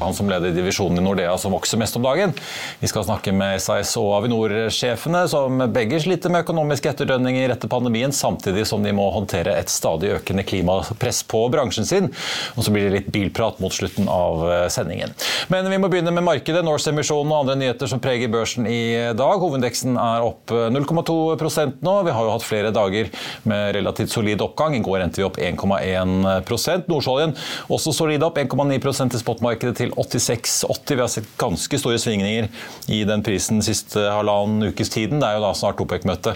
Han som leder divisjonen i Nordea som vokser mest om dagen. Vi skal snakke med SAS og Avinor-sjefene, som begge sliter med økonomiske etterdønninger etter pandemien, samtidig som de må håndtere et stadig økende klimapress på bransjen sin. Og så blir det litt bilprat mot slutten av eh, sendingen. Men vi må begynne med markedet. Norse-emisjonen og andre nyheter som preger børsen i dag. Hovedindeksen er opp 0,2% nå. Vi har jo hatt flere dager med relativt solid oppgang. I går endte vi opp 1,1% Nordsjøoljen også solid opp 1,9% i spotmarkedet til 86,80. Vi har sett ganske store svingninger i den prisen siste halvannen ukes tiden. Det er jo da snart OPEC-møte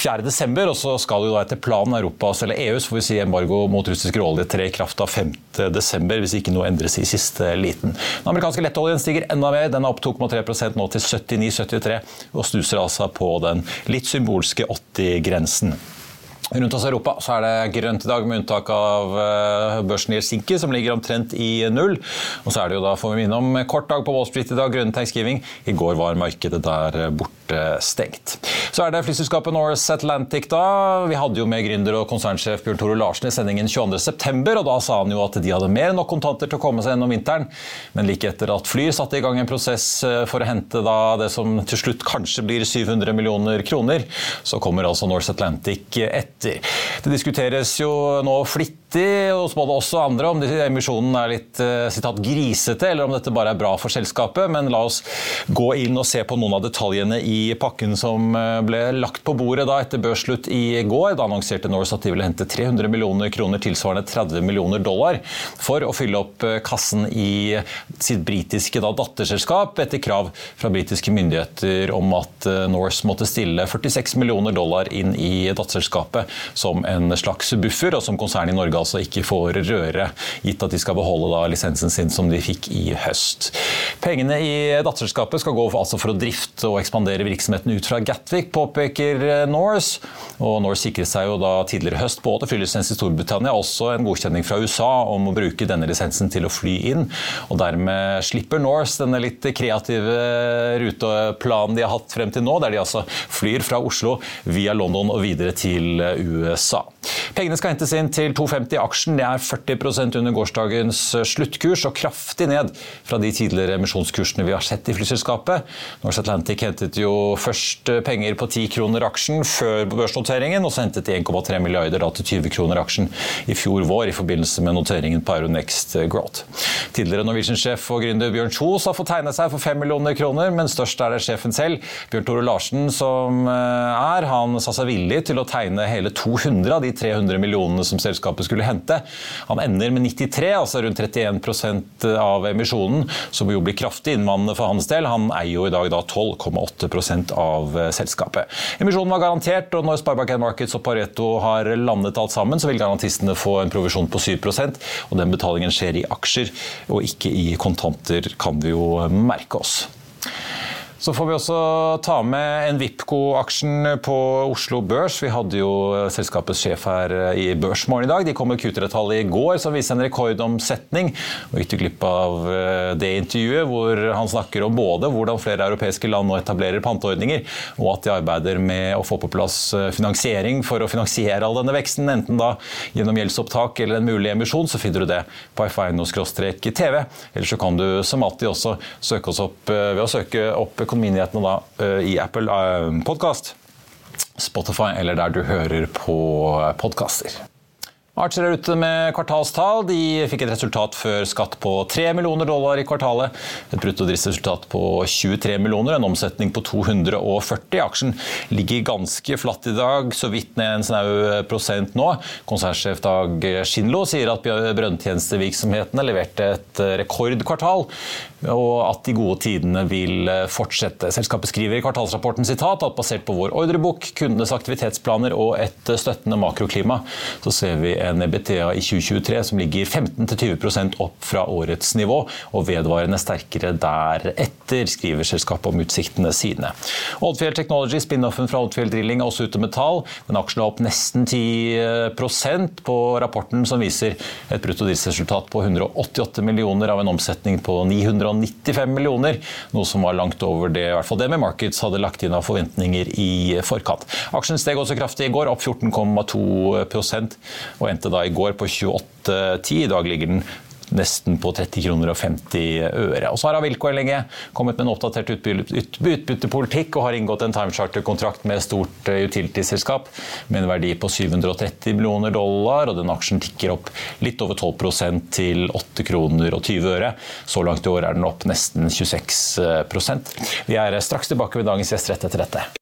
4.12., og så skal jo da etter planen Europas eller EUs får vi si embargo mot russisk råolje tre i kraft av 5.12., hvis ikke noe endres i siste liten. Den amerikanske lettoljen stiger enda mer. Den er opp 2,3 nå til 79,73 og snuser altså på den litt symbolske 80-grensen. Rundt oss i Europa så er det grønt i dag, med unntak av eh, børsen i Helsinki, som ligger omtrent i null. Og så er det jo da, får vi minne om, kort dag på Wall Street i dag, grønne thanksgiving. I går var markedet der borte stengt. Så er det flyselskapet Norse Atlantic, da. Vi hadde jo med gründer og konsernsjef Bjørn Tore Larsen i sendingen 22.9, og da sa han jo at de hadde mer enn nok kontanter til å komme seg gjennom vinteren. Men like etter at Flyr satte i gang en prosess eh, for å hente da det som til slutt kanskje blir 700 millioner kroner, så kommer altså Norse Atlantic etter. Det diskuteres jo nå flittig hos både oss og andre om emisjonen er litt eh, sitat, grisete, eller om dette bare er bra for selskapet. Men la oss gå inn og se på noen av detaljene i pakken som eh, ble lagt på bordet da etter børsslutt i går. Da annonserte Norse at de ville hente 300 millioner kroner, tilsvarende 30 millioner dollar, for å fylle opp eh, kassen i sitt britiske da, datterselskap, etter krav fra britiske myndigheter om at Norse måtte stille 46 millioner dollar inn i datterselskapet som en slags buffer, og som konsernet i Norge altså ikke får røre, gitt at de skal beholde da lisensen sin som de fikk i høst. Pengene i datterselskapet skal gå for, altså for å drifte og ekspandere virksomheten ut fra Gatwick, påpeker Norse. Og Norse sikret seg jo da tidligere høst både flylisens i Storbritannia også en godkjenning fra USA om å bruke denne lisensen til å fly inn. Og dermed slipper Norse denne litt kreative ruteplanen de har hatt frem til nå, der de altså flyr fra Oslo via London og videre til USA. Pengene skal hentes inn til 2,50 aksjen. Det er 40% under gårsdagens sluttkurs og kraftig ned fra de tidligere emisjonskursene vi har sett i flyselskapet. Norse Atlantic hentet jo først penger på 10 kroner aksjen før børsnoteringen, og så hentet de 1,3 milliarder til 20 kroner aksjen i fjor vår i forbindelse med noteringen på Euronext Growth. Tidligere Norwegian-sjef og gründer Bjørn Kjos har fått tegne seg for 5 millioner kroner, men størst er det sjefen selv, Bjørn Tore Larsen, som eh, er. Han sa seg villig til å tegne hele 200 av de 300 millionene som selskapet skulle hente. Han ender med 93, altså rundt 31% av emisjonen, som jo blir kraftig innvandrende for hans del. Han eier jo i dag da 12,8% av selskapet. Emisjonen var garantert, og når Sparebank Markets og Pareto har landet alt sammen, så vil garantistene få en provisjon på 7% og den betalingen skjer i aksjer og ikke i kontanter, kan vi jo merke oss. Så får vi også ta med en Vipco-aksjen på Oslo Børs. Vi hadde jo selskapets sjef her i Børsmorgen i dag. De kom med Q3-tallet i går som viste en rekordomsetning. Og gikk glipp av eh, det intervjuet hvor han snakker om både hvordan flere europeiske land nå etablerer panteordninger, og at de arbeider med å få på plass eh, finansiering for å finansiere all denne veksten, enten da gjennom gjeldsopptak eller en mulig emisjon, så finner du det på f1-tv. Eller så kan du som alltid også søke oss opp eh, ved å søke opp Økonominyhetene da, eh, i Apple Podcast, Podkast, Spotify eller der du hører på podkaster. Archer er ute med kvartalstall. De fikk et resultat før skatt på 3 millioner dollar i kvartalet. Et bruttodriftsresultat på 23 millioner, en omsetning på 240. Aksjen ligger ganske flatt i dag, så vidt ned en snau prosent nå. Konsernsjef Dag Skinlo sier at brønntjenestevirksomhetene leverte et rekordkvartal, og at de gode tidene vil fortsette. Selskapet skriver i kvartalsrapporten sitat at basert på vår ordrebok, kundenes aktivitetsplaner og et støttende makroklima, så ser vi en EBTA i 2023 som ligger 15-20 opp fra årets nivå, og vedvarende sterkere deretter, skriver selskapet om utsiktene sine. Oddfjell Technology, spin-offen fra Oddfjell Drilling, er også ute med tall. Den aksjen er opp nesten 10% på rapporten som viser et bruttodriftsresultat på 188 millioner av en omsetning på 995 millioner, noe som var langt over det i hvert fall det med Markets hadde lagt inn av forventninger i forkant. Aksjen steg også kraftig i går, opp 14,2 og endte da i går på 28,10. I dag ligger den nesten på 30 kroner og 50 øre. Og så har Avilko lenge kommet med en oppdatert utbyttepolitikk og har inngått en timecharter-kontrakt med et stort eh, utility-selskap med en verdi på 730 millioner dollar, og den aksjen tikker opp litt over 12% til 8 kroner og 20 øre. Så langt i år er den opp nesten 26% Vi er straks tilbake med dagens gjest rett etter dette.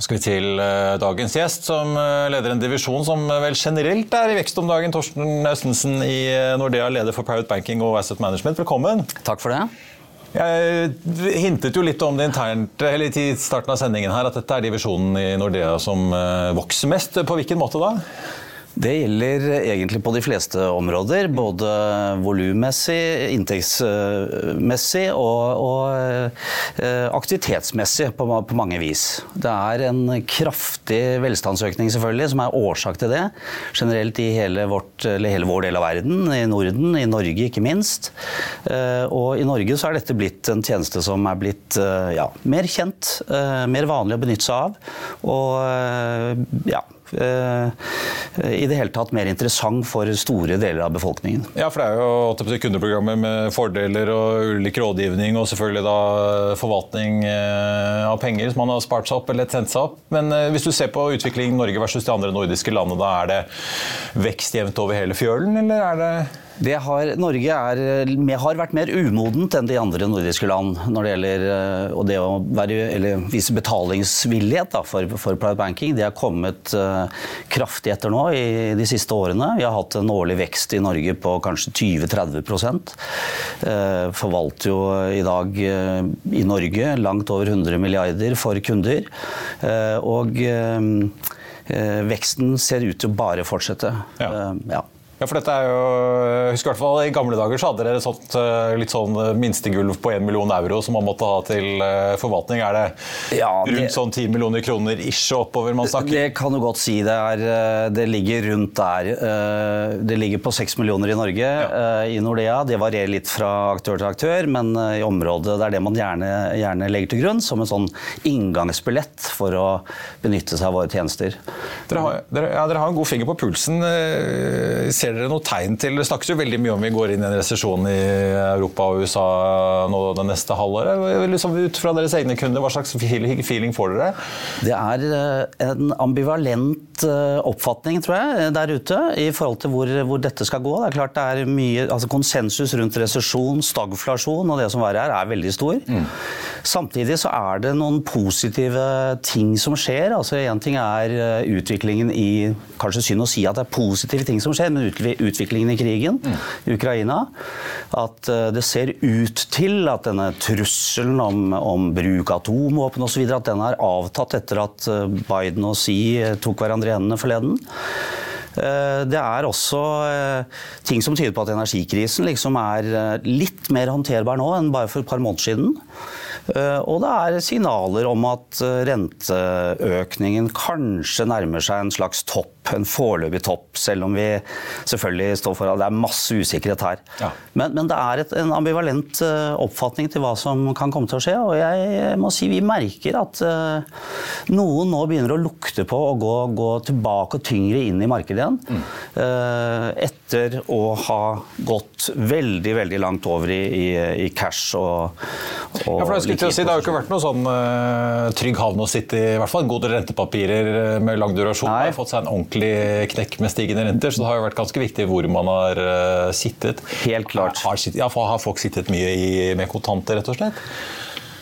Nå skal vi til eh, dagens gjest, som eh, leder en divisjon som vel generelt er i vekst om dagen. Torsten Østensen i eh, Nordea, leder for Private Banking og Asset Management. Velkommen. Takk for det. Jeg hintet jo litt om det internt eller i starten av sendingen her, at dette er divisjonen i Nordea som vokser mest. På hvilken måte da? Det gjelder egentlig på de fleste områder. Både volummessig, inntektsmessig og, og eh, aktivitetsmessig på, på, mange vis. Det er en kraftig velstandsøkning selvfølgelig som er årsak til det. Generelt i hele, vårt, hele vår del av verden, i Norden, i Norge ikke minst. Eh, og i Norge så er dette blitt en tjeneste som er blitt eh, ja, mer kjent, mer vanlig å benytte seg av. Og ja, i det hele tatt mer interessant for store deler av befolkningen. Ja, for det er jo kundeprogrammer med fordeler og ulik rådgivning, og selvfølgelig da forvaltning av penger som man har spart seg opp eller tjent seg opp. Men hvis du ser på utviklingen i Norge versus de andre nordiske landene, da er det vekst jevnt over hele fjølen, eller er det har, Norge er, har vært mer umodent enn de andre nordiske land når det gjelder uh, det å være, vise betalingsvillighet da, for, for, private banking. Det har kommet uh, kraftig etter nå i de siste årene. Vi har hatt en årlig vekst i Norge på kanskje 20-30 uh, Forvalter jo i dag i Norge langt over 100 milliarder for kunder. og veksten ser ut til å bare fortsette. Ja. ja. Ja, for dette er jo, jeg husker i hvert fall I gamle dager så hadde dere sånt, eh, litt sånn eh, minstegulv på 1 million euro som man måtte ha til eh, forvaltning. Er det ja, det, rundt sånn 10 millioner kroner ish oppover man snakker? Det kan du godt si. Det, er, det ligger rundt der. Det ligger på 6 millioner i Norge ja. i Nordea. Det varierer litt fra aktør til aktør, men i området det er det man gjerne, gjerne legger til grunn som en sånn inngangsbillett for å benytte seg av våre tjenester. Dere har, dere, ja, dere har en god finger på pulsen. Ser Ser dere noe tegn til Det snakkes jo veldig mye om vi går inn i en resesjon i Europa og USA nå det neste halvåret. Liksom ut fra deres egne kunder, hva slags feeling får dere? Det er eh, en ambivalent eh, oppfatning, tror jeg, der ute i forhold til hvor, hvor dette skal gå. Det er klart det er mye altså Konsensus rundt resesjon, stagflasjon og det som var her, er veldig stor. Mm. Samtidig så er det noen positive ting som skjer. altså Én ting er eh, utviklingen i Kanskje synd å si at det er positive ting som skjer, men utviklingen i krigen i. Ukraina. At eh, det ser ut til at denne trusselen om, om bruk av atomvåpen osv. at den har avtatt etter at eh, Biden og Xi tok hverandre i hendene forleden. Det er også ting som tyder på at energikrisen liksom er litt mer håndterbar nå enn bare for et par måneder siden. Eh, og det er signaler om at eh, renteøkningen kanskje nærmer seg en slags topp, en foreløpig topp, selv om vi selvfølgelig står for at det er masse usikkerhet her. Ja. Men, men, det er et, en ambivalent eh, oppfatning til hva som kan komme til å skje. Og jeg må si vi merker at noen nå begynner å lukte på å gå, gå tilbake og tyngre inn i markedet igjen. Mm. etter å ha gått veldig, veldig langt over i, i, i cash og, og ja, skulle til å si, Det har jo ikke vært noe sånn uh, trygg havn å sitte i. I hvert fall en god del rentepapirer eh, med lang durasjon Nei. har fått seg en ordentlig knekk med stigende renter. Så det har jo vært ganske viktig hvor man har uh, sittet. Helt klart. Har, har, ja, har folk sittet mye i, med kontanter, rett og slett?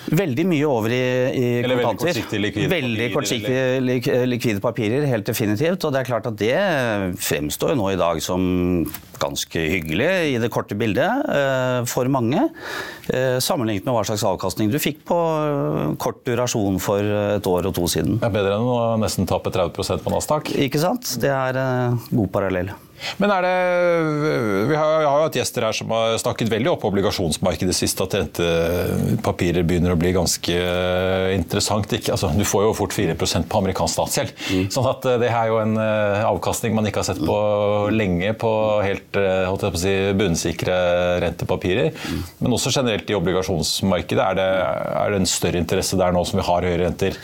Veldig mye over i, i Eller kontanter. Veldig kortsiktige likvide veldig kortsiktige likvide papirer, helt definitivt. Og det er klart at det fremstår jo nå i dag som ganske hyggelig i det korte bildet eh, for mange. Eh, sammenlignet med hva slags avkastning du fikk på kort durasjon for et år og to siden. Det er bedre enn å nesten tape 30% på Nasdaq. Ikke sant. Det er eh, god parallell. Men er det, Vi har, jo hatt gjester her som har snakket veldig opp obligasjonsmarkedet sist, at rentepapirer begynner å bli ganske eh, interessant. Altså, du får jo fort 4% på amerikansk statsgjeld. Mm. sånn at eh, det er jo en eh, avkastning man ikke har sett på lenge på helt holdt på å si, bunnsikre rentepapirer. Mm. Men også generelt i obligasjonsmarkedet. Er det, er det en større interesse der nå som vi har høyere renter?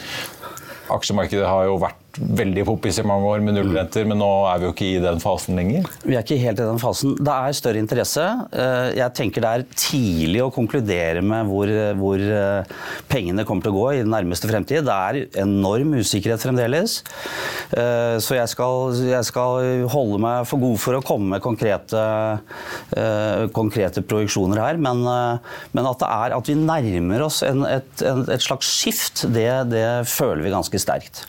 Aksjemarkedet har jo vært veldig poppis i mange år med nullrenter, men nå er vi jo ikke i den fasen lenger? Vi er ikke helt i den fasen. Det er større interesse. Eh, jeg tenker det er tidlig å konkludere med hvor, hvor eh, pengene kommer til å gå i den nærmeste fremtid. Det er enorm usikkerhet fremdeles. Eh, så jeg skal, jeg skal holde meg for god for å komme med konkrete, konkrete projeksjoner her. Men, men at, er, at, vi nærmer oss en, et, et, slags skift, det, det føler vi ganske sterkt.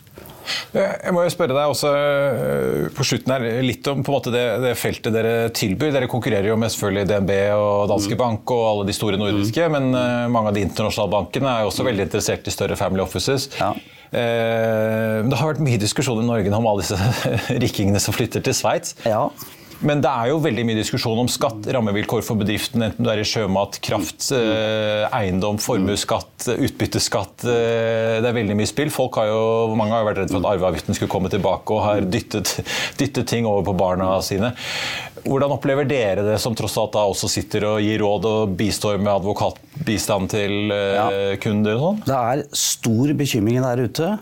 Jeg må jo spørre deg også eh, på slutten her, litt om måte, det, det, feltet dere tilbyr. Dere konkurrerer jo med selvfølgelig DNB og Danske mm. Bank og alle de store nordiske, mm. men uh, mange av de internasjonale bankene er jo også veldig interessert i større family offices. Ja. Uh, det har vært mye diskusjon i Norge om alle disse rikingene som flytter til Sveits. Ja. Men det er jo veldig mye diskusjon om skatt, rammevilkår for bedriften, enten du er i sjømat, kraft, eh, eiendom, formuesskatt, utbytteskatt. Eh, det er veldig mye spill. Folk har jo, Mange har jo vært redd for at arveavgiften skulle komme tilbake og har dyttet, dyttet ting over på barna sine. Hvordan opplever dere det, som tross alt da også sitter og gir råd og bistår med advokatbistand til uh, ja. kunder? og sånn? Det er stor bekymring der ute.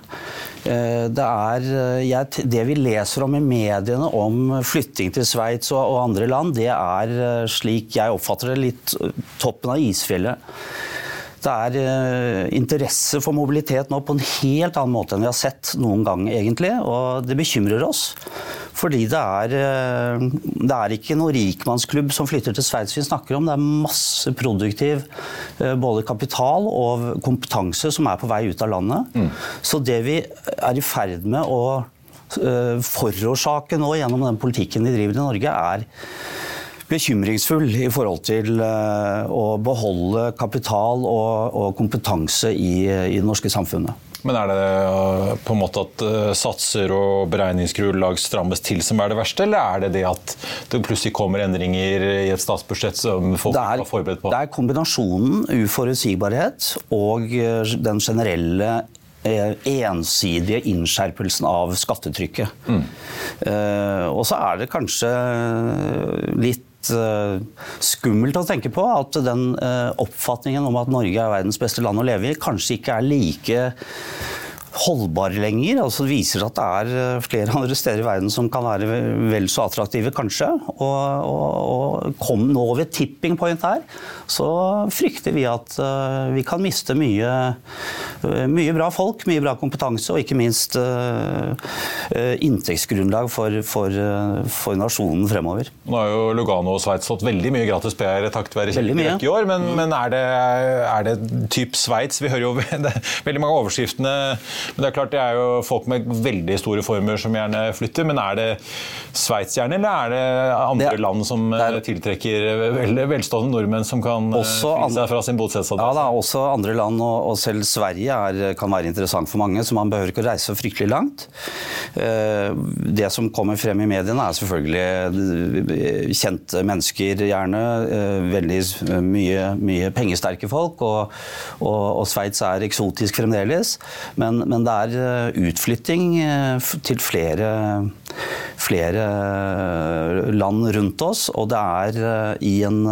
Uh, det er jeg, Det vi leser om i mediene om flytting til Sveits og, og, andre land, det er slik jeg oppfatter det, litt toppen av isfjellet. Det er interesse for mobilitet nå på en helt annen måte enn vi har sett noen gang, egentlig. Og det bekymrer oss. Fordi det er, uh, det er ikke noen rikmannsklubb som flytter til Sveits vi snakker om. Det er masse produktiv uh, både kapital og kompetanse som er på vei ut av landet. Mm. Så det vi er i ferd med å forårsake nå gjennom den politikken vi driver i Norge, er bekymringsfull i forhold til eh, å beholde kapital og, og kompetanse i, i, det norske samfunnet. Men er det eh, på en måte at eh, satser og beregningsgrunnlag strammes til som er det verste, eller er det det at det plutselig kommer endringer i et statsbudsjett som folk er, var forberedt på? Det er kombinasjonen uforutsigbarhet og den generelle ensidige innskjerpelsen av skattetrykket. Mm. Og så er det kanskje litt uh, skummelt å tenke på at den uh, oppfatningen om at Norge er verdens beste land å leve i, kanskje ikke er like holdbare lenger. Altså, det viser at det er eh, flere andre steder i verden som kan være vel så attraktive, kanskje. Og, og, og kom nå ved tipping point her, så frykter vi at uh, vi kan miste mye, uh, mye bra folk, mye bra kompetanse, og ikke minst inntektsgrunnlag for, for, for, nasjonen fremover. Nå har jo Lugano og Sveits fått veldig mye gratis PR takket være Kjell i år, men, mm. men, er det, er det typ Sveits? Vi hører jo veldig mange overskriftene men det er klart det er jo folk med veldig store formuer som gjerne flytter. Men er det Sveits gjerne, eller er det andre det, land som er, tiltrekker vel, velstående nordmenn som kan flytte seg fra sin bostedsadresse? Ja, da, også andre land, og, og selv Sverige er, kan være interessant for mange. Så man behøver ikke å reise så fryktelig langt. Eh, det som kommer frem i mediene, er selvfølgelig eh, kjente mennesker, gjerne. Veldig mye, mye pengesterke folk. Og, og, og Sveits er eksotisk fremdeles. Men, men men det er eh, utflytting eh, til flere, flere eh, land rundt oss. Og det er i, en,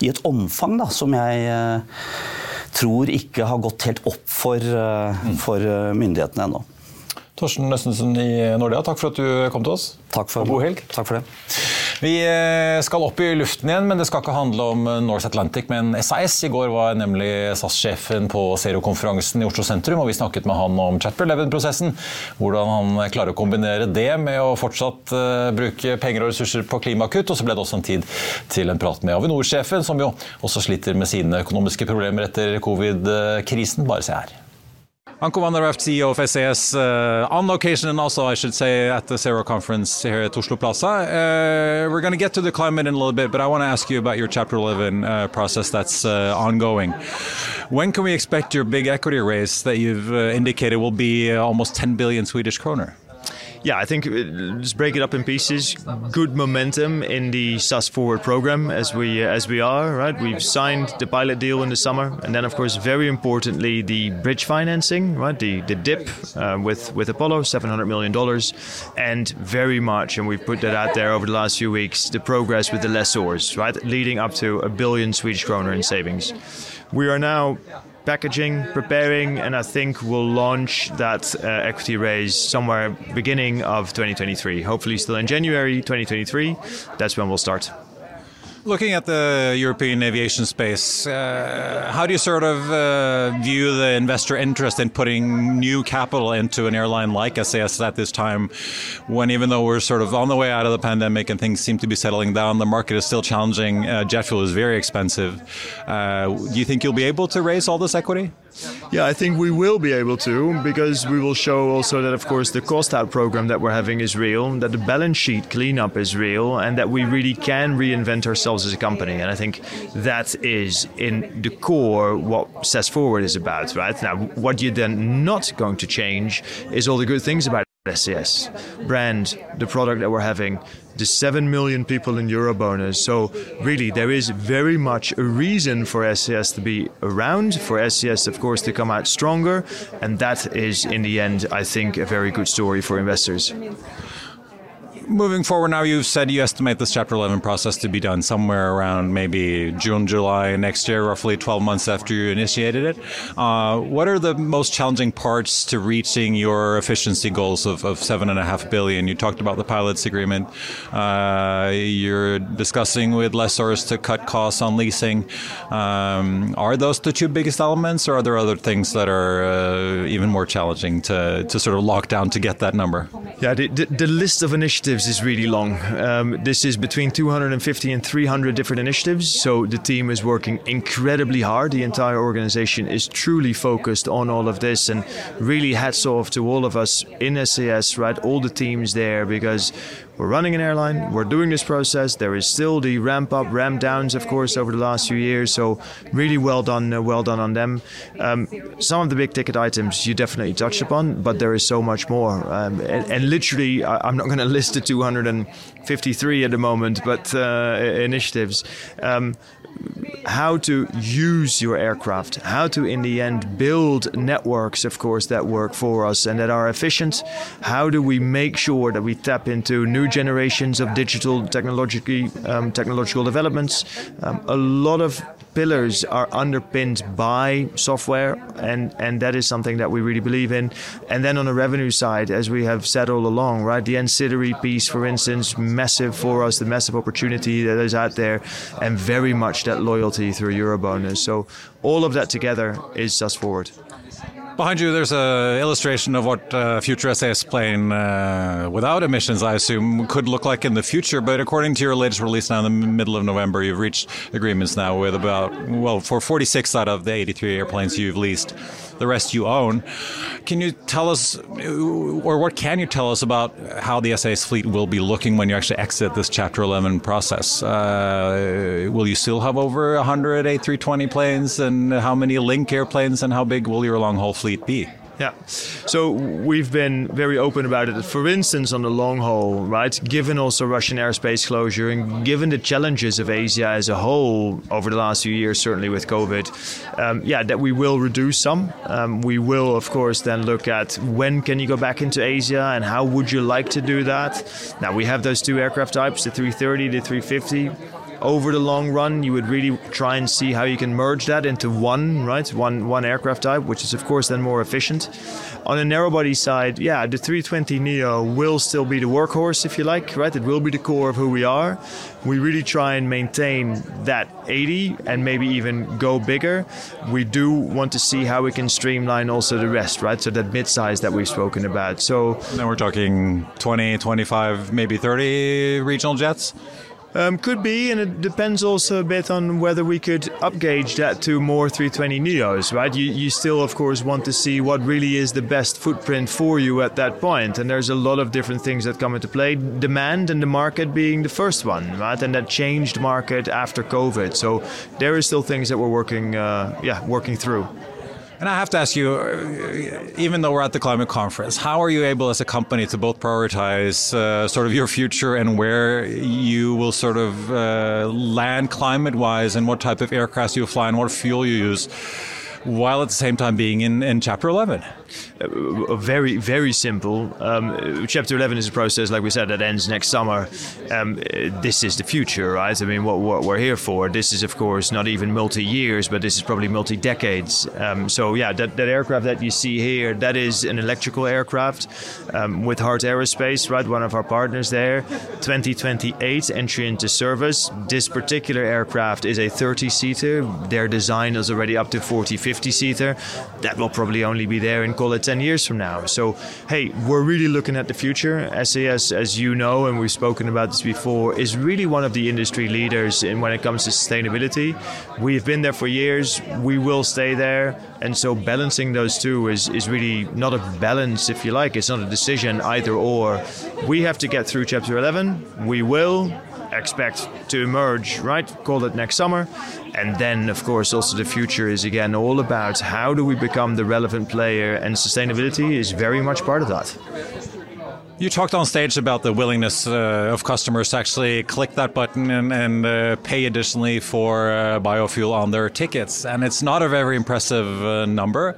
i et omfang da, som jeg tror ikke har gått helt opp for, for myndighetene ennå. Torsten Østensen i Nordea, takk for at du kom til oss. Takk for, og god helg. Takk for det. Vi eh, skal opp i luften igjen, men det skal ikke handle om Norse North Atlantic, men SAS. I går var nemlig SAS-sjefen på Zero-konferansen i Oslo sentrum, og vi snakket med han om Chapter Leven-prosessen. Hvordan han klarer å kombinere det med å fortsatt bruke penger og ressurser på klimakutt. Og så ble det også en tid til en prat med Avinor-sjefen, som jo også sliter med sine økonomiske problemer etter covid-krisen. Bare se her. Anko Vanderwerf, CEO of SAS, uh, on location and also, I should say, at the Zero conference here at Oslo Plaza. Uh, we're going to get to the climate in a little bit, but I want to ask you about your Chapter 11 uh, process that's ongoing. When can we expect your big equity raise that you've indicated will be almost 10 billion Swedish kroner? Yeah, I think let's break it up in pieces. Good momentum in the SAS Forward program as we uh, as we are right. We've signed the pilot deal in the summer, and then of course very importantly the bridge financing, right? The the dip uh, with with Apollo, seven hundred million dollars, and very much, and we've put that out there over the last few weeks. The progress with the lessors, right, leading up to a billion Swedish kroner in savings. We are now packaging, preparing, and I think we'll launch that uh, equity raise somewhere beginning of 2023. Hopefully, still in January 2023. That's when we'll start. Looking at the European aviation space, uh, how do you sort of uh, view the investor interest in putting new capital into an airline like SAS at this time, when even though we're sort of on the way out of the pandemic and things seem to be settling down, the market is still challenging. Uh, jet fuel is very expensive. Uh, do you think you'll be able to raise all this equity? Yeah, I think we will be able to because we will show also that, of course, the cost out program that we're having is real, that the balance sheet cleanup is real, and that we really can reinvent ourselves as a company. And I think that is in the core what SAS Forward is about, right? Now, what you're then not going to change is all the good things about SAS brand, the product that we're having, the 7 million people in Eurobonus. So, really, there is very much a reason for SCS to be around, for SCS, of course, to come out stronger. And that is, in the end, I think, a very good story for investors. Moving forward now, you've said you estimate this Chapter 11 process to be done somewhere around maybe June, July next year, roughly 12 months after you initiated it. Uh, what are the most challenging parts to reaching your efficiency goals of, of seven and a half billion? You talked about the pilots agreement. Uh, you're discussing with lessors to cut costs on leasing. Um, are those the two biggest elements, or are there other things that are uh, even more challenging to, to sort of lock down to get that number? Yeah, the, the, the list of initiatives is really long. Um, this is between 250 and 300 different initiatives, so the team is working incredibly hard. The entire organization is truly focused on all of this, and really hats off to all of us in SAS, right? All the teams there, because we're running an airline, we're doing this process. There is still the ramp up, ramp downs, of course, over the last few years. So really well done, uh, well done on them. Um, some of the big ticket items you definitely touched upon, but there is so much more. Um, and, and, literally, I, am not going to list the 253 at the moment, but uh, initiatives. Um, how to use your aircraft, how to, in the end, build networks, of course, that work for us and that are efficient. How do we make sure that we tap into new generations of digital technology, um, technological developments? Um, a lot of pillars are underpinned by software, and, and that is something that we really believe in. And then on the revenue side, as we have said all along, right, the ancillary piece, for instance, massive for us, the massive opportunity that is out there, and very much that loyalty through Eurobonus. So all of that together is SAS's forward. Behind you, there's an illustration of what a future SAS plane uh, without emissions, I assume, could look like in the future. But according to your latest release now in the middle of November, you've reached agreements now with about, well, for 46 out of the 83 airplanes you've leased the rest you own. Can you tell us, or what can you tell us about how the SAS fleet will be looking when you actually exit this Chapter 11 process? Uh, will you still have over 100 A320 planes, and how many Link airplanes, and how big will your long haul fleet be? Yeah. So we've been very open about it. For instance, on the long haul, right? Given also Russian airspace closure and given the challenges of Asia as a whole over the last few years, certainly with COVID, um, yeah, that we will reduce some. Um, we will, of course, then look at when can you go back into Asia and how would you like to do that. Now we have those two aircraft types, the 330, the 350 over the long run, you would really try and see how you can merge that into one, right? One one aircraft type, which is of course then more efficient. On the narrow body side, yeah, the 320 Neo will still be the workhorse, if you like, right? It will be the core of who we are. We really try and maintain that 80 and maybe even go bigger. We do want to see how we can streamline also the rest, right? So that mid-size that we've spoken about. So now we're talking 20, 25, maybe 30 regional jets. Um, could be, and it depends also a bit on whether we could upgauge that to more 320 Neos, right? You, you still, of course, want to see what really is the best footprint for you at that point, and there's a lot of different things that come into play. Demand and the market being the first one, right? And that changed market after COVID. So there is still things that we're working, uh, yeah, working through. And I have to ask you, uh, even though we're at the climate conference, how are you able as a company to both prioritize uh, sort of your future and where you will sort of uh, land climate wise and what type of aircraft you fly and what fuel you use while at the same time being in, in Chapter 11? Very very simple. Um, chapter 11 is a process, like we said, that ends next summer. Um, this is the future, right? I mean, what, what, we're here for. This is, of course, not even multi years, but this is probably multi decades. Um, so yeah, that, that aircraft that you see here, that is an electrical aircraft um, with Heart Aerospace, right? One of our partners there. 2028 entry into service. This particular aircraft is a 30 seater. Their design is already up to 40, 50 seater. That will probably only be there in call it 10 years from now. So, hey, we're really looking at the future. SAS, as you know, and we've spoken about this before, is really one of the industry leaders in when it comes to sustainability. We've been there for years. We will stay there. And so balancing those two is, is really not a balance, if you like. It's not a decision either or. We have to get through chapter 11. We will expect to emerge, right? Call it next summer. And then, of course, also the future is again all about how do we become the relevant player, and sustainability is very much part of that. You talked on stage about the willingness uh, of customers to actually click that button and, and uh, pay additionally for uh, biofuel on their tickets, and it's not a very impressive uh, number.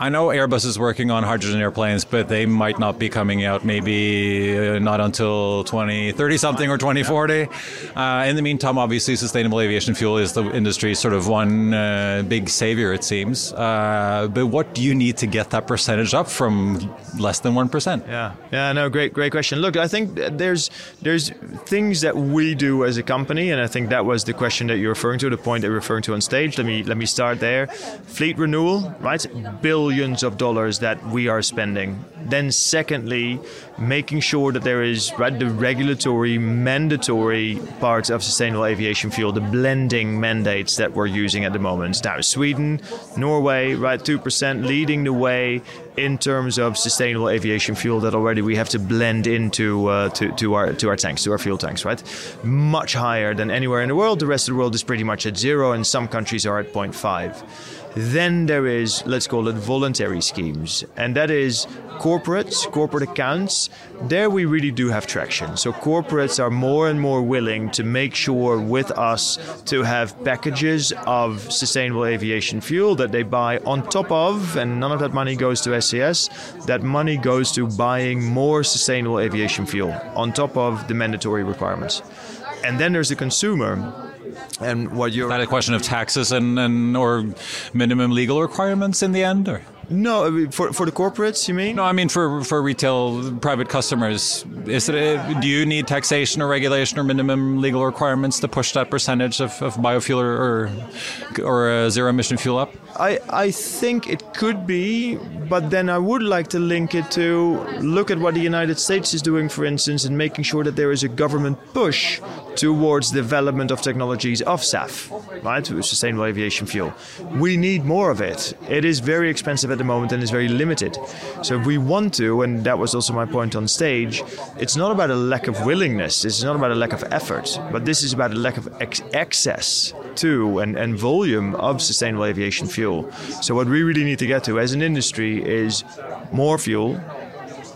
I know Airbus is working on hydrogen airplanes, but they might not be coming out maybe uh, not until 2030 something or 2040. Uh, in the meantime, obviously, sustainable aviation fuel is the industry's sort of one uh, big savior, it seems. Uh, but what do you need to get that percentage up from less than 1%? Yeah, yeah, no, great, great question. Look, I think there's there's things that we do as a company, and I think that was the question that you're referring to, the point that you're referring to on stage. Let me let me start there. Fleet renewal, right? Bill billions of dollars that we are spending. Then, secondly, making sure that there is right the regulatory mandatory parts of sustainable aviation fuel, the blending mandates that we're using at the moment. Now, Sweden, Norway, right, two percent leading the way in terms of sustainable aviation fuel that already we have to blend into uh, to, to our to our tanks, to our fuel tanks, right? Much higher than anywhere in the world. The rest of the world is pretty much at zero, and some countries are at 0.5. Then there is, let's call it voluntary schemes, and that is corporates, corporate accounts. There we really do have traction. So corporates are more and more willing to make sure with us to have packages of sustainable aviation fuel that they buy on top of, and none of that money goes to SES. That money goes to buying more sustainable aviation fuel on top of the mandatory requirements. And then there's the consumer and what you're Is that a question of taxes and, and or minimum legal requirements in the end or no, for for the corporates, you mean? No, I mean for for retail private customers. Is it a, do you need taxation or regulation or minimum legal requirements to push that percentage of, of biofuel or or, uh, zero emission fuel up? I I think it could be, but then I would like to link it to look at what the United States is doing, for instance, in making sure that there is a government push towards development of technologies of SAF, right, sustainable aviation fuel. We need more of it. It is very expensive at the moment and is very limited. So if we want to, and that was also my point on stage, it's not about a lack of willingness, it's not about a lack of effort, but this is about a lack of ex- access to and, and volume of sustainable aviation fuel. So what we really need to get to as an industry is more fuel,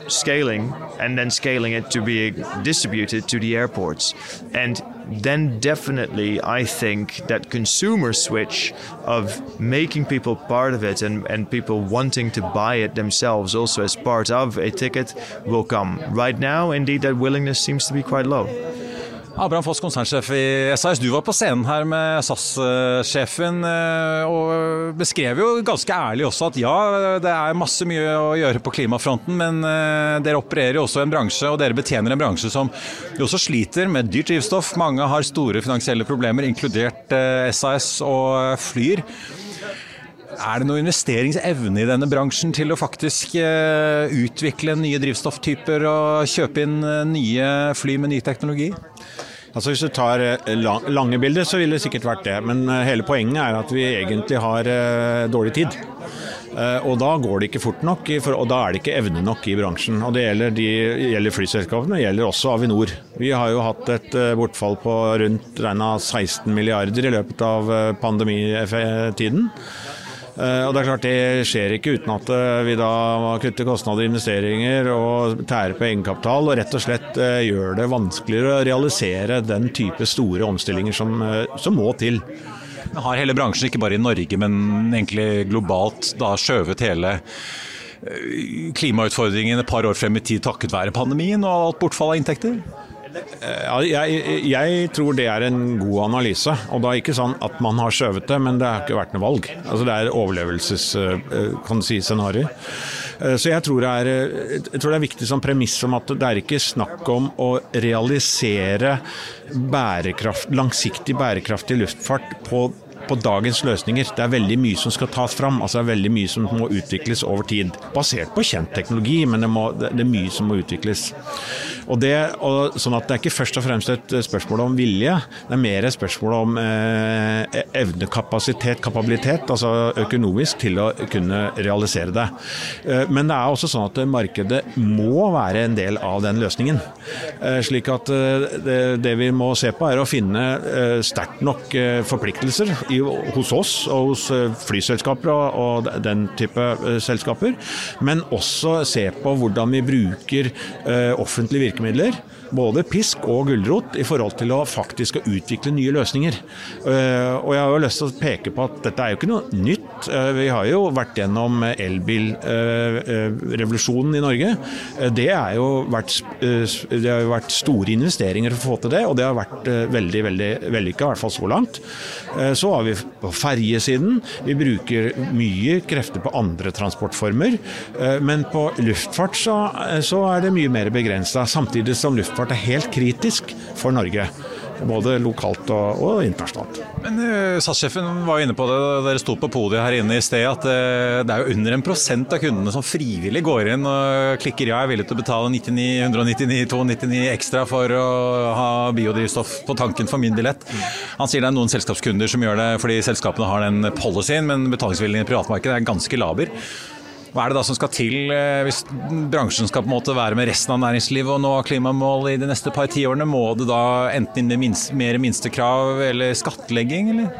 scaling and then scaling it to be distributed to the airports. And then definitely I think that consumer switch of making people part of it and, and people wanting to buy it themselves also as part of a ticket will come. Right now, indeed, that willingness seems to be quite low. Abraham Foss, konsernsjef i SAS. Du var på scenen her med SAS-sjefen eh, og beskrev jo ganske ærlig også at ja, det er masse mye å gjøre på klimafronten, men eh, dere opererer jo også en bransje, og dere betjener en bransje som jo også sliter med dyrt drivstoff. Mange har store finansielle problemer, inkludert SAS eh, og Flyr. Er det noe investeringsevne i denne bransjen til å faktisk utvikle nye drivstofftyper og kjøpe inn nye fly med ny teknologi? Altså Hvis du tar eh, lange bilder, så ville det sikkert vært det. Men eh, hele poenget er at vi egentlig har eh, dårlig tid. Og da går det ikke fort nok, og da er det ikke evne nok i bransjen. Og Det gjelder, de, gjelder flyselskapene, det gjelder også Avinor. Vi har jo hatt et bortfall på rundt 16 milliarder i løpet av pandemitiden. Eh, og Det er klart det skjer ikke uten at eh, vi da kutter kostnader, investeringer og tærer på egenkapital, og rett og slett eh, gjør det vanskeligere å realisere den type store omstillinger som, som må til. Har hele bransjen, ikke bare i Norge, men egentlig globalt, da skjøvet hele klimautfordringen et par år frem i tid takket være pandemien og alt bortfall av inntekter? Ja, jeg, jeg, tror det er en god analyse. Og da ikke sånn at man har skjøvet det, men det har ikke vært noe valg. Altså Det er overlevelses eh. Eh, så jeg tror, er, jeg tror, det er, viktig som premiss om at det er ikke snakk om å realisere bærekraft, langsiktig bærekraftig luftfart på på dagens løsninger. Det er veldig mye som skal tas fram. altså Det er veldig mye som må utvikles over tid. Basert på kjent teknologi, men det, må, det er mye som må utvikles. Og det, og, sånn at det er ikke først og fremst et spørsmål om vilje, det er mer et spørsmål om eh, evnekapasitet, kapabilitet, altså økonomisk, til å kunne realisere det. Eh, men det er også sånn at markedet må være en del av den løsningen. Eh, slik at eh, det, det, vi må se på er å finne eh, sterkt nok eh, forpliktelser i, hos oss og hos eh, flyselskaper og, og, den type uh, selskaper. Men også se på hvordan vi bruker uh, offentlige virkemidler både pisk og gulrot i forhold til å faktisk utvikle nye løsninger. Eh, og jeg har jo lyst til å peke på at dette er jo ikke noe nytt. Eh, vi har jo vært gjennom elbilrevolusjonen i Norge. Det, er jo vært, det har jo vært store investeringer for å få til det, og det har vært veldig veldig vellykka, i hvert fall så langt. Så har vi på ferjesiden. Vi bruker mye krefter på andre transportformer. Men på luftfart så, så er det mye mer begrensa, samtidig som luftfart er helt kritisk for Norge både lokalt og, og internasjonalt. Men uh, SAS-sjefen var inne på det da dere sto på podiet her inne i sted, at uh, det er jo under en prosent av kundene som frivillig går inn og klikker ja, jeg er villig til å betale 99, 199, 299 ekstra for å ha biodrivstoff på tanken for min billett. Han sier det er noen selskapskunder som gjør det fordi selskapene har den policyen, men betalingsviljen i privatmarkedet er ganske laber. Hva er det da som skal til eh, hvis bransjen skal på en måte være med resten av næringslivet og nå klimamål i de neste par tiårene? Må det da enten inn med minst, mer minstekrav eller skattlegging, eller?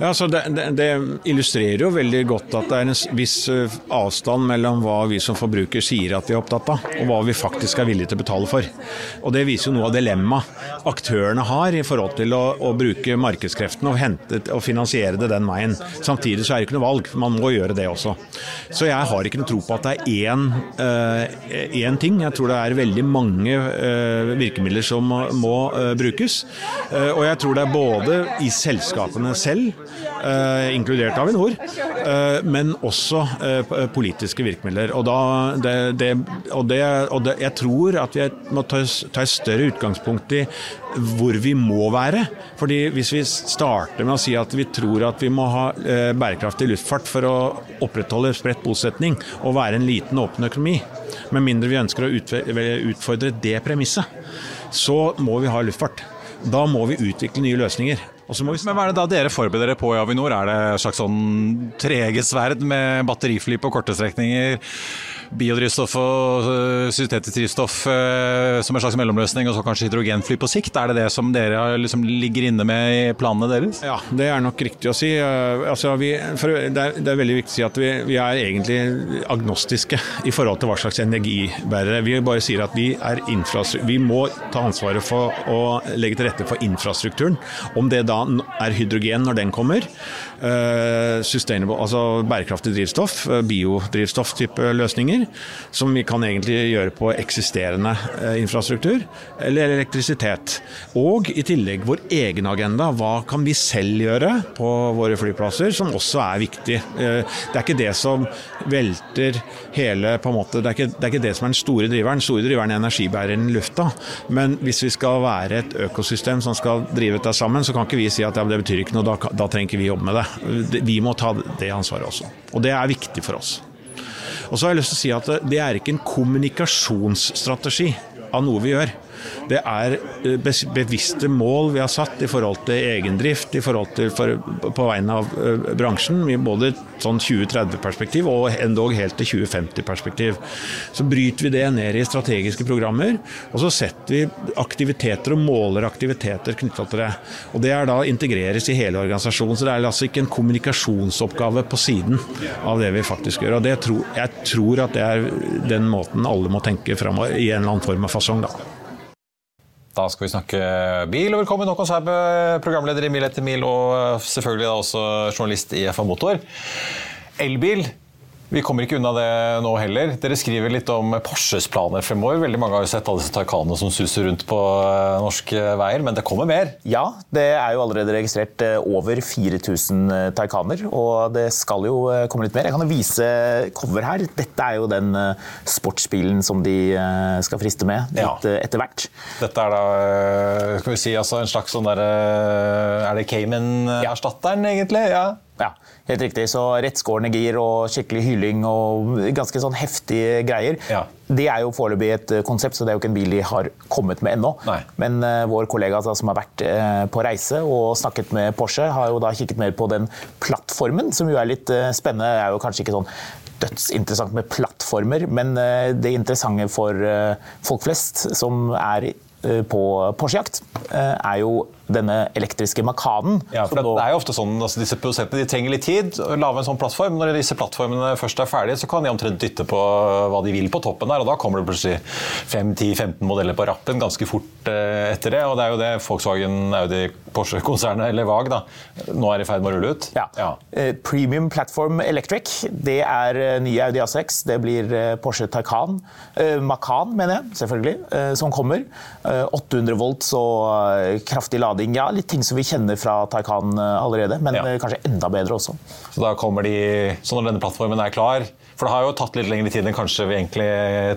Ja, så det, det, det, illustrerer jo veldig godt at det er en viss eh, avstand mellom hva vi som forbruker sier at vi er opptatt av, og hva vi faktisk er villige til å betale for. Og Det viser jo noe av dilemmaet aktørene har i forhold til å, å bruke markedskreftene og, og finansiere det den veien. Samtidig så er det ikke noe valg, man må gjøre det også. Så jeg har ikke noe tro på at det er én, én, ting. Jeg tror det er veldig mange virkemidler som må brukes. Og jeg tror det er både i selskapene selv, inkludert Avinor, men også politiske virkemidler. Og, da, det, det, og, det, og jeg tror at vi må ta, ta et større utgangspunkt i hvor vi må være. Fordi Hvis vi starter med å si at vi tror at vi må ha bærekraftig luftfart for å opprettholde spredt bosetning, å være en liten, åpen økonomi. Med mindre vi ønsker å utfordre det premisset, så må vi ha luftfart. Da må vi utvikle nye løsninger. Men hva er det da dere forbereder dere på i Avinor? Er det et slags sånn treget sverd med batterifly på korte strekninger? Biodrivstoff og øh, syntetisk drivstoff øh, som en slags mellomløsning, og så kanskje hydrogenfly på sikt? Er det det som dere liksom ligger inne med i planene deres? Ja, det er nok riktig å si. Øh, altså, vi, det, er, det, er, veldig viktig å si at vi, vi, er egentlig agnostiske i forhold til hva slags energibærere. Vi bare sier at vi, er vi må ta ansvaret for å legge til rette for infrastrukturen. Om det da er hydrogen når den kommer, sustainable, altså bærekraftig drivstoff, biodrivstoff-type løsninger, som vi kan egentlig gjøre på eksisterende eh, infrastruktur, eller elektrisitet. Og i tillegg vår egen agenda. Hva kan vi selv gjøre på våre flyplasser, som også er viktig. Eh, det er ikke det som velter hele på en måte, det er ikke det, er ikke det som er den store driveren. Den store driveren er energibæreren i lufta. Men hvis vi skal være et økosystem som skal drive dette sammen, så kan ikke vi si at ja, det betyr ikke noe, da, da trenger ikke vi jobbe med det. Vi må ta det ansvaret også. Og det er viktig for oss. Og så har jeg lyst til å si at det er ikke en kommunikasjonsstrategi av noe vi gjør. Det er eh, bevisste mål vi har satt i forhold til egendrift, i forhold til for, på vegne av eh, bransjen, i både sånn 2030-perspektiv og endog helt til 2050-perspektiv. Så bryter vi det ned i strategiske programmer, og så setter vi aktiviteter og måler aktiviteter knytta til det. Og Det er da integreres i hele organisasjonen, så det er altså ikke en kommunikasjonsoppgave på siden av det vi faktisk gjør. og det tror, Jeg tror at det er den måten alle må tenke framover i en eller annen form av fasong. da. Da skal vi snakke bil, og velkommen Håkon Sæbø, programleder i Mil etter mil, og selvfølgelig også journalist i FA Motor. Elbil vi kommer ikke unna det nå heller. Dere skriver litt om Porsches planer fremover. Veldig mange har jo sett alle disse Taycanene som suser rundt på eh, norske veier, men det kommer mer? Ja, det er jo allerede registrert eh, over 4000 eh, Taycaner, og det skal jo komme litt mer. Jeg kan jo vise cover her. Dette er jo den sportsbilen som de skal friste med litt ja. etter hvert. Dette er da skal vi si, altså en slags sånn derre Er det Cayman-erstatteren, egentlig? Ja. Ja, helt riktig. Så rettskårne gir og skikkelig hylling og ganske sånn heftige greier. Ja. Det er jo foreløpig et eh, konsept, så det er jo ikke en bil de har kommet med ennå. Men uh, vår kollega da, som har vært uh, på reise og snakket med Porsche, har jo da kikket mer på den plattformen, som jo er litt uh, spennende. Det er jo kanskje ikke sånn dødsinteressant med plattformer, men det interessante for folk flest som er på Porsche-jakt, er jo denne elektriske Makanen. Ja, for det er jo ofte sånn, altså Disse produsentene de trenger litt tid å lage en sånn plattform. Når disse plattformene først er ferdige, så kan de omtrent dytte på hva de vil på toppen der. og Da kommer det plutselig 5-10-15 modeller på rappen ganske fort eh, etter det. og Det er jo det Volkswagen, Audi, Porsche-konsernet, eller VAG, da, nå er i ferd med å rulle ut. Ja. ja. Eh, Premium Platform Electric, det er eh, nye Audi A6. Det blir Porsche Taycan. Macan, mener jeg, selvfølgelig, som kommer. 800 volts og kraftig lading. Ja, litt ting som vi kjenner fra Taycan allerede, men ja. kanskje enda bedre også. Så da kommer de, så når denne plattformen er klar for det har jo tatt litt lengre tid enn kanskje vi egentlig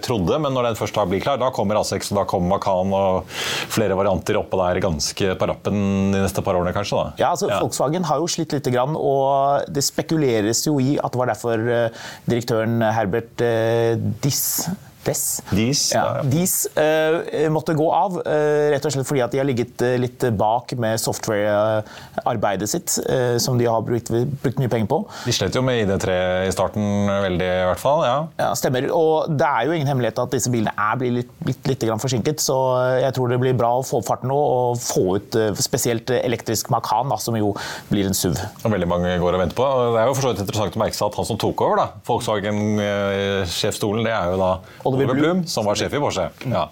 trodde, men når den først blir klar, da kommer A6 og da kommer Macan og flere varianter oppå der ganske på rappen de neste par årene, kanskje? da? Ja, altså ja. Volkswagen har jo slitt litt, og det spekuleres jo i at det var derfor eh, direktøren Herbert eh, Diss Dess. Dis, ja. Dis uh, måtte gå av, uh, rett og slett fordi at de har ligget uh, litt bak med software-arbeidet sitt, som de har brukt, brukt, mye penger på. De slet jo med ID3 i starten veldig, i hvert fall. Ja. ja, Stemmer. Og det er jo ingen hemmelighet at disse bilene er blitt litt, blitt litt forsinket, så jeg tror det blir bra å få opp farten nå og få ut spesielt elektrisk Macan, da, som jo blir en SUV. Og veldig mange går og venter på. Det er jo for interessant å merke seg at han som tok over da, Volkswagen-sjefstolen, det er jo da Oliver Blum, som var sjef i Porsche. Ja.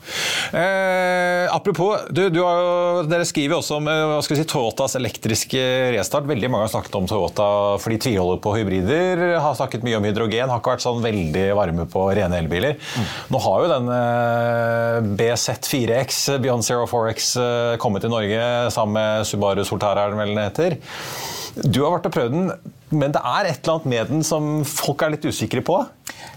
Eh, apropos, du, du jo, dere skriver også om eh, si, Toyotas elektriske restart. Veldig mange har snakket om Toyota fordi de tviholder på hybrider. Har snakket mye om hydrogen. Har ikke vært sånn veldig varme på rene elbiler. Mm. Nå har jo den eh, BZ4X, Beyond Zero 4X, eh, kommet til Norge sammen med Subaru Soltara, er den vel heter. Du har vært og prøvd den, men det er et eller annet med den som folk er litt usikre på?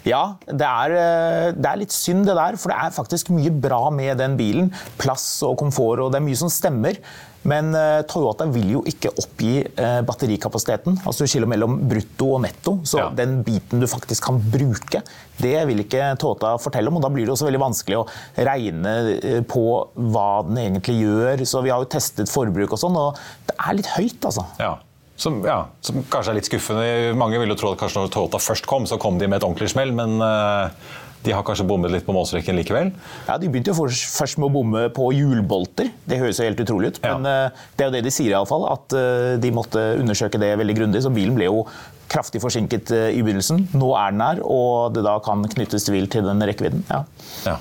Ja, det er, eh, det er, litt synd det der, for det er faktisk mye bra med den bilen. Plass og komfort, og det er mye som stemmer. Men uh, Toyota vil jo ikke oppgi uh, batterikapasiteten. Altså du skiller mellom brutto og netto. Så ja. den biten du faktisk kan bruke, det vil ikke Toyota fortelle om. Og da blir det også veldig vanskelig å regne på hva den egentlig gjør. Så vi har jo testet forbruk og sånn, og det er litt høyt, altså. Ja. Som, ja, som, kanskje er litt skuffende. Mange ville tro at kanskje når Toyota først kom, så kom de med et ordentlig smell, men uh, de har kanskje bommet litt på målstreken likevel? Ja, De begynte jo først med å bomme på hjulbolter. Det høres jo helt utrolig ut, men ja. uh, det er jo det de sier iallfall. At uh, de måtte undersøke det veldig grundig. Så bilen ble jo kraftig forsinket i begynnelsen. Nå er den her, og det da kan knyttes tvil til den rekkevidden. Ja. ja.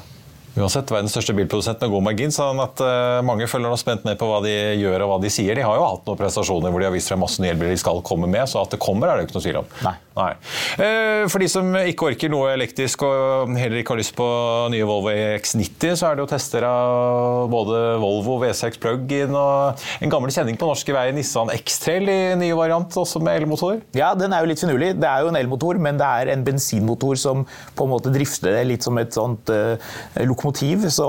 Uansett, verdens største bilprodusent med god margin, sånn at uh, mange følger nå spent med på hva de gjør og hva de sier. De har jo hatt noen prestasjoner hvor de har vist frem masse nye elbiler de skal komme med, så at det kommer er det jo ikke noe tvil om. Nei. Nei. Uh, for de som ikke orker noe elektrisk og heller ikke har lyst på nye Volvo X90, så er det jo tester av både Volvo V6 Plug-in og en gammel kjenning på norske veier, Nissan X-Trail i nye variant, også med elmotor. Ja, den er jo litt finurlig. Det er jo en elmotor, men det er en bensinmotor som på en måte drifter det litt som et sånt uh, lokomotiv lokomotiv, så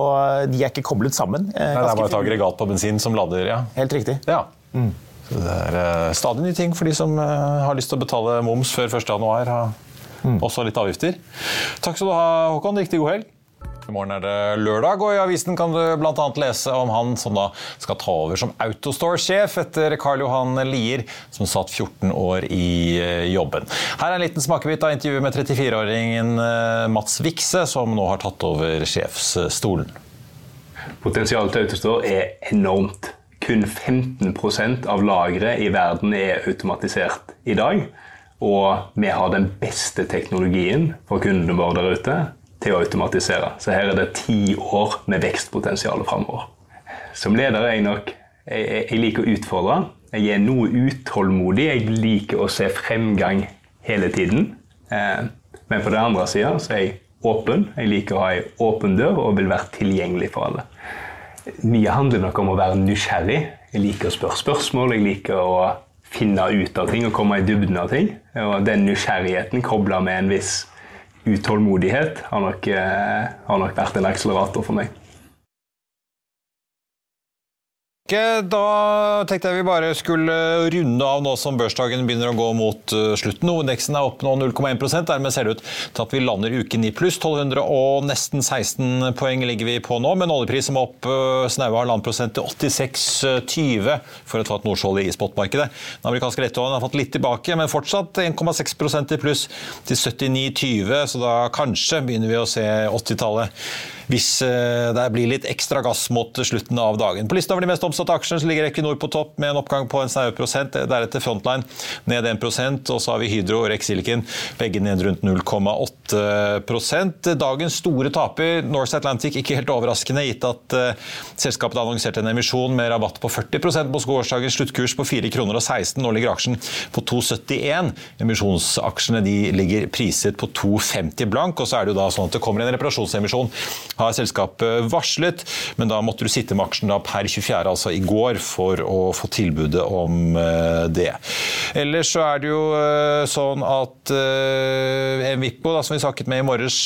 de er ikke koblet sammen. Uh, Nei, det er bare et aggregat på bensin som lader, ja. Helt riktig. Ja. Mm. Så det er uh, stadig nye ting for de som uh, har lyst til å betale moms før 1.1. Mm. Også litt avgifter. Takk skal du ha, Håkon. Riktig god helg. I morgen er det lørdag, og i avisen kan du bl.a. lese om han som da skal ta over som Autostore-sjef etter Karl Johan Lier, som satt 14 år i eh, jobben. Her er en liten smakebit av intervjuet med 34-åringen eh, Mats Vikse, som nå har tatt over sjefsstolen. Potensialet til Autostore er enormt. Kun 15 av lageret i verden er automatisert i dag. Og vi har den beste teknologien for kundene våre der ute til å automatisere. Så her er det ti år med vekstpotensial framover. Som leder er jeg nok jeg, jeg liker å utfordre. Jeg er noe utålmodig. Jeg liker å se fremgang hele tiden. Eh, men på den andre sida er jeg åpen. Jeg liker å ha ei åpen dør og vil være tilgjengelig for alle. Mye handler nok om å være nysgjerrig. Jeg liker å spørre spørsmål. Jeg liker å finne ut av ting og komme i dybden av ting. Og den nysgjerrigheten kobla med en viss utålmodighet har nok, eh, har nok vært en akselerator for meg. Da tenkte jeg vi bare skulle runde av nå som børsdagen begynner å gå mot eh, slutten. Indeksen er opp nå 0,1% Dermed ser det ut til at vi lander uken i pluss. 1200 og nesten 16 poeng ligger vi på nå, men oljeprisen er opp uh, snaue halvannen prosent til 86,20 for å ta et Nordsjøolje i spotmarkedet. Den amerikanske lettoljen har fått litt tilbake, men fortsatt 1,6% i pluss til 79,20, så da kanskje begynner vi å se 80-tallet hvis det blir litt ekstra gass mot slutten av dagen. På listen over de mest omsatte aksjene ligger Equinor på topp med en oppgang på en snau prosent. Deretter Frontline ned 1% og så har vi Hydro og Rex Silicon begge ned rundt 0,8% Dagens store taper, North Atlantic, ikke helt overraskende gitt at uh, selskapet annonserte en emisjon med rabatt på 40% på gårsdagens sluttkurs på 4 kroner og 16. Nå ligger aksjen på 2,71. Emisjonsaksjene ligger priset på 2,50 blank. og så er Det jo da sånn at det kommer en reparasjonsemisjon, har selskapet varslet. Men da måtte du sitte med aksjen per 24., altså i går, for å få tilbudet om uh, det. Ellers så er det jo uh, sånn at Envipo, da, som vi snakket med i morges,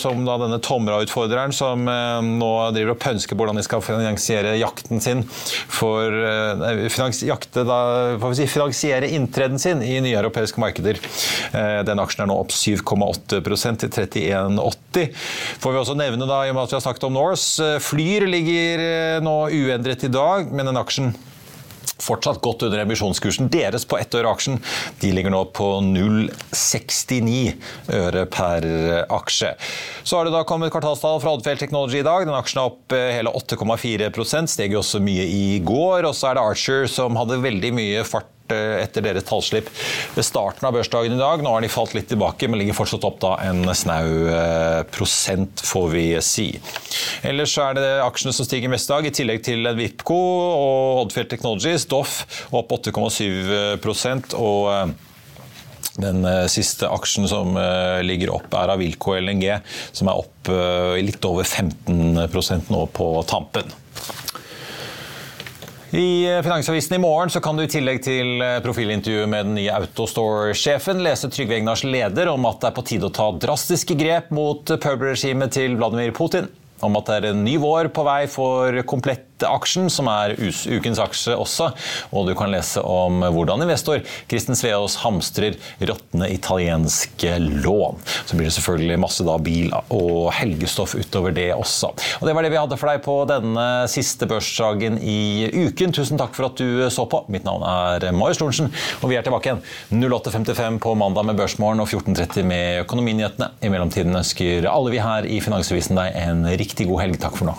som da denne Tomra-utfordreren, som nå driver og pønsker hvordan de skal finansiere jakten sin for finans, jakte, da, si, finansiere inntreden sin i nye europeiske markeder. Eh, den aksjen er nå opp 7,8% til 31,80. Får vi også nevne da, i og med at vi har snakket om Norse, eh, Flyr ligger eh, nå uendret i dag, men den aksjen fortsatt godt under emisjonskursen deres på ett øre aksjen. De ligger nå på 0,69 øre per aksje. Så har det da kommet kvartalstall fra Oddfjell Technology i dag. Den aksjen er opp eh, hele 8,4% steg jo også mye i går. Og så er det Archer som hadde veldig mye fart Eh, etter deres tallslipp ved starten av børsdagen i dag. Nå har de falt litt tilbake, men ligger fortsatt opp da en snau eh, prosent, får vi si. Ellers er det aksjene som stiger mest i dag, i tillegg til Vipco og Oddfjell Technologies. Doff opp 8,7 og eh, den siste aksjen som ligger opp, er av LNG, som er opp litt over 15% nå på tampen. I eh, Finansavisen i morgen så kan du i tillegg til eh, profilintervjuet med den nye Autostore-sjefen lese Trygve Egnars leder om at det er på tide å ta drastiske grep mot pub-regimet til Vladimir Putin. Om at det er en ny vår på vei for komplett aksjen, som er ukens aksje også. Og du kan lese om hvordan investor Kristen Sveaas hamstrer råtne italienske lån. Så blir det selvfølgelig masse da bil og helgestoff utover det også. Og Det var det vi hadde for deg på denne siste børsdagen i uken. Tusen takk for at du så på. Mitt navn er Marius Lorentzen, og vi er tilbake igjen 08.55 på mandag med Børsmorgen og 14.30 med Økonominyhetene. I mellomtiden ønsker alle vi her i Finansavisen deg en riktig god helg. Takk for nå.